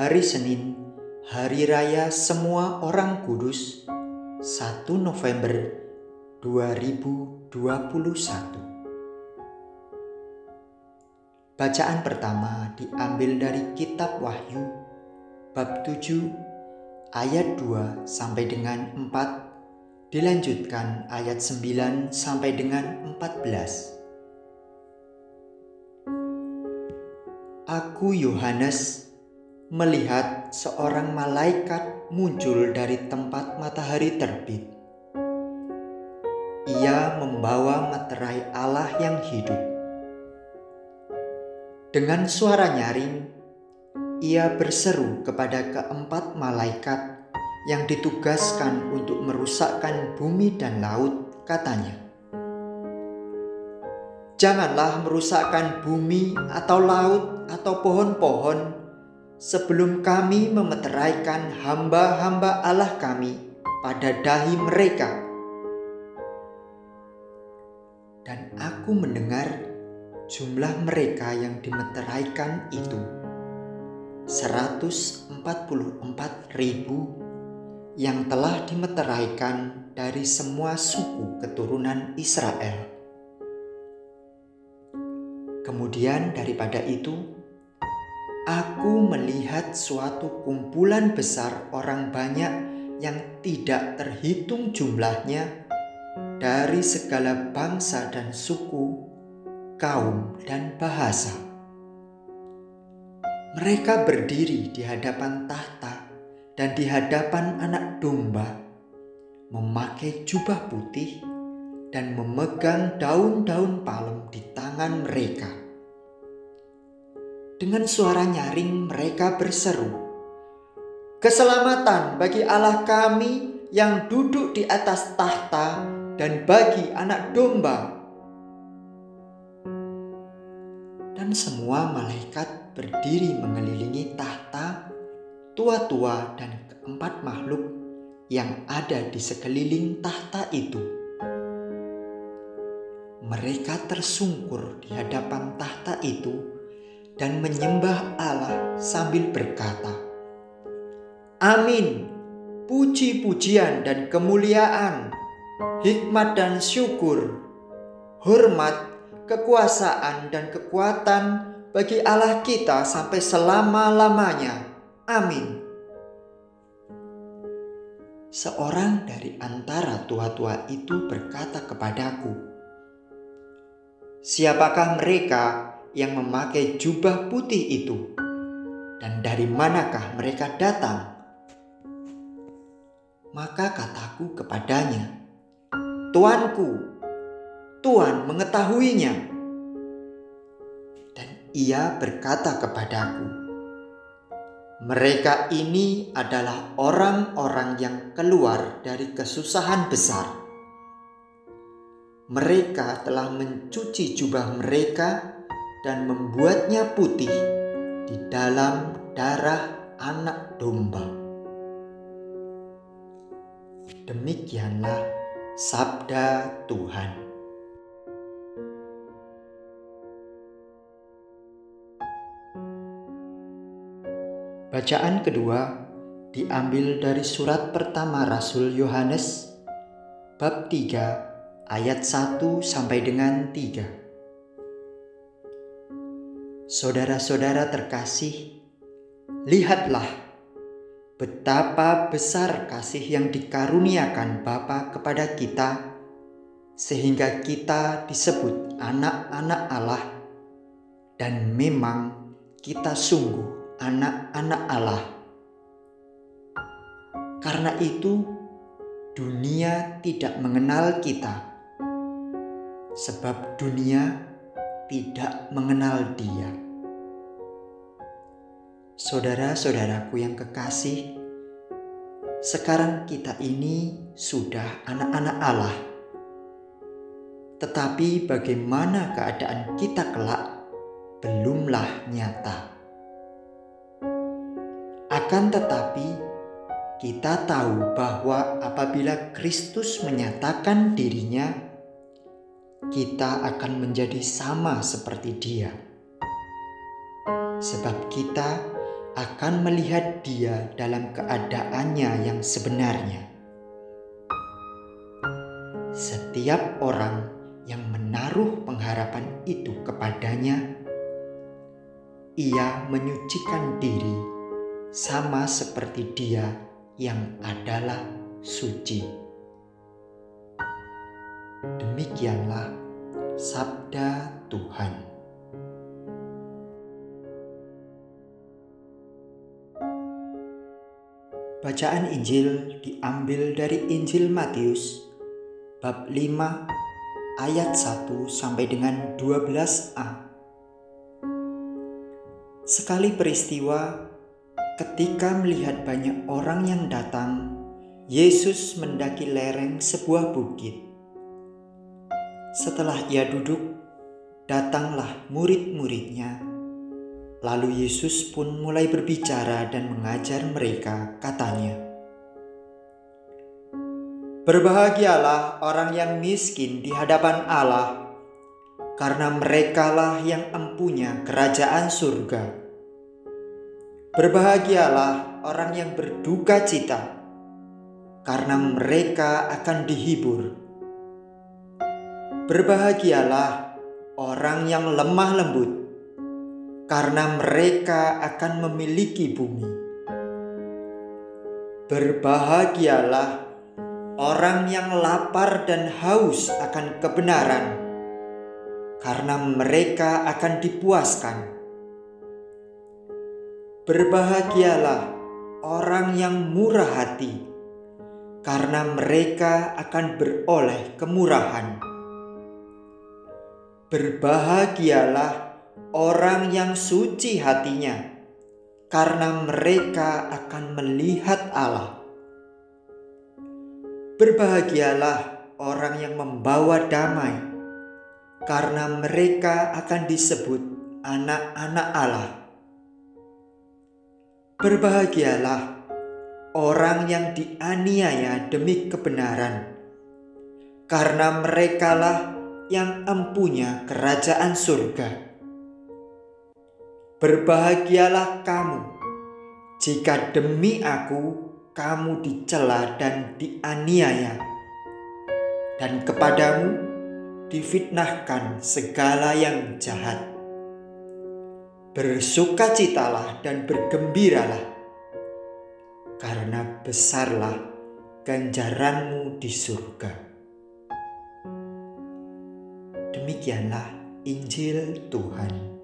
hari Senin, hari raya semua orang kudus, 1 November 2021. Bacaan pertama diambil dari kitab Wahyu bab 7 ayat 2 sampai dengan 4 dilanjutkan ayat 9 sampai dengan 14. Aku Yohanes melihat seorang malaikat muncul dari tempat matahari terbit. Ia membawa materai Allah yang hidup. Dengan suara nyaring, ia berseru kepada keempat malaikat yang ditugaskan untuk merusakkan bumi dan laut, katanya, "Janganlah merusakkan bumi atau laut atau pohon-pohon sebelum kami memeteraikan hamba-hamba Allah kami pada dahi mereka. Dan aku mendengar jumlah mereka yang dimeteraikan itu 144 ribu yang telah dimeteraikan dari semua suku keturunan Israel. Kemudian daripada itu, aku melihat suatu kumpulan besar orang banyak yang tidak terhitung jumlahnya dari segala bangsa dan suku, kaum, dan bahasa. Mereka berdiri di hadapan tahta dan di hadapan anak domba, memakai jubah putih dan memegang daun-daun palem di tangan mereka dengan suara nyaring mereka berseru, "Keselamatan bagi Allah kami yang duduk di atas tahta dan bagi anak domba." Dan semua malaikat berdiri mengelilingi tahta, tua-tua dan keempat makhluk yang ada di sekeliling tahta itu. Mereka tersungkur di hadapan tahta itu dan menyembah Allah sambil berkata, Amin, puji-pujian dan kemuliaan, hikmat dan syukur, hormat, kekuasaan dan kekuatan bagi Allah kita sampai selama-lamanya. Amin. Seorang dari antara tua-tua itu berkata kepadaku, "Siapakah mereka yang memakai jubah putih itu, dan dari manakah mereka datang? Maka kataku kepadanya, Tuanku, Tuhan mengetahuinya. Dan ia berkata kepadaku, mereka ini adalah orang-orang yang keluar dari kesusahan besar. Mereka telah mencuci jubah mereka dan membuatnya putih di dalam darah anak domba. Demikianlah sabda Tuhan. Bacaan kedua diambil dari surat pertama Rasul Yohanes bab 3 ayat 1 sampai dengan 3. Saudara-saudara terkasih, lihatlah betapa besar kasih yang dikaruniakan Bapa kepada kita sehingga kita disebut anak-anak Allah dan memang kita sungguh anak-anak Allah. Karena itu dunia tidak mengenal kita sebab dunia tidak mengenal Dia. Saudara-saudaraku yang kekasih, sekarang kita ini sudah anak-anak Allah. Tetapi bagaimana keadaan kita kelak belumlah nyata. Akan tetapi, kita tahu bahwa apabila Kristus menyatakan dirinya kita akan menjadi sama seperti Dia, sebab kita akan melihat dia dalam keadaannya yang sebenarnya. Setiap orang yang menaruh pengharapan itu kepadanya, ia menyucikan diri sama seperti dia yang adalah suci. Demikianlah sabda Tuhan. Bacaan Injil diambil dari Injil Matius bab 5 ayat 1 sampai dengan 12a. Sekali peristiwa ketika melihat banyak orang yang datang, Yesus mendaki lereng sebuah bukit. Setelah ia duduk, datanglah murid-muridnya Lalu Yesus pun mulai berbicara dan mengajar mereka, katanya, Berbahagialah orang yang miskin di hadapan Allah, karena merekalah yang empunya kerajaan surga. Berbahagialah orang yang berduka cita, karena mereka akan dihibur. Berbahagialah orang yang lemah lembut, karena mereka akan memiliki bumi. Berbahagialah orang yang lapar dan haus akan kebenaran, karena mereka akan dipuaskan. Berbahagialah orang yang murah hati, karena mereka akan beroleh kemurahan. Berbahagialah orang yang suci hatinya, karena mereka akan melihat Allah. Berbahagialah orang yang membawa damai, karena mereka akan disebut anak-anak Allah. Berbahagialah orang yang dianiaya demi kebenaran, karena merekalah yang empunya kerajaan surga. Berbahagialah kamu jika demi aku kamu dicela dan dianiaya, dan kepadamu difitnahkan segala yang jahat. Bersukacitalah dan bergembiralah, karena besarlah ganjaranmu di surga. Demikianlah Injil Tuhan.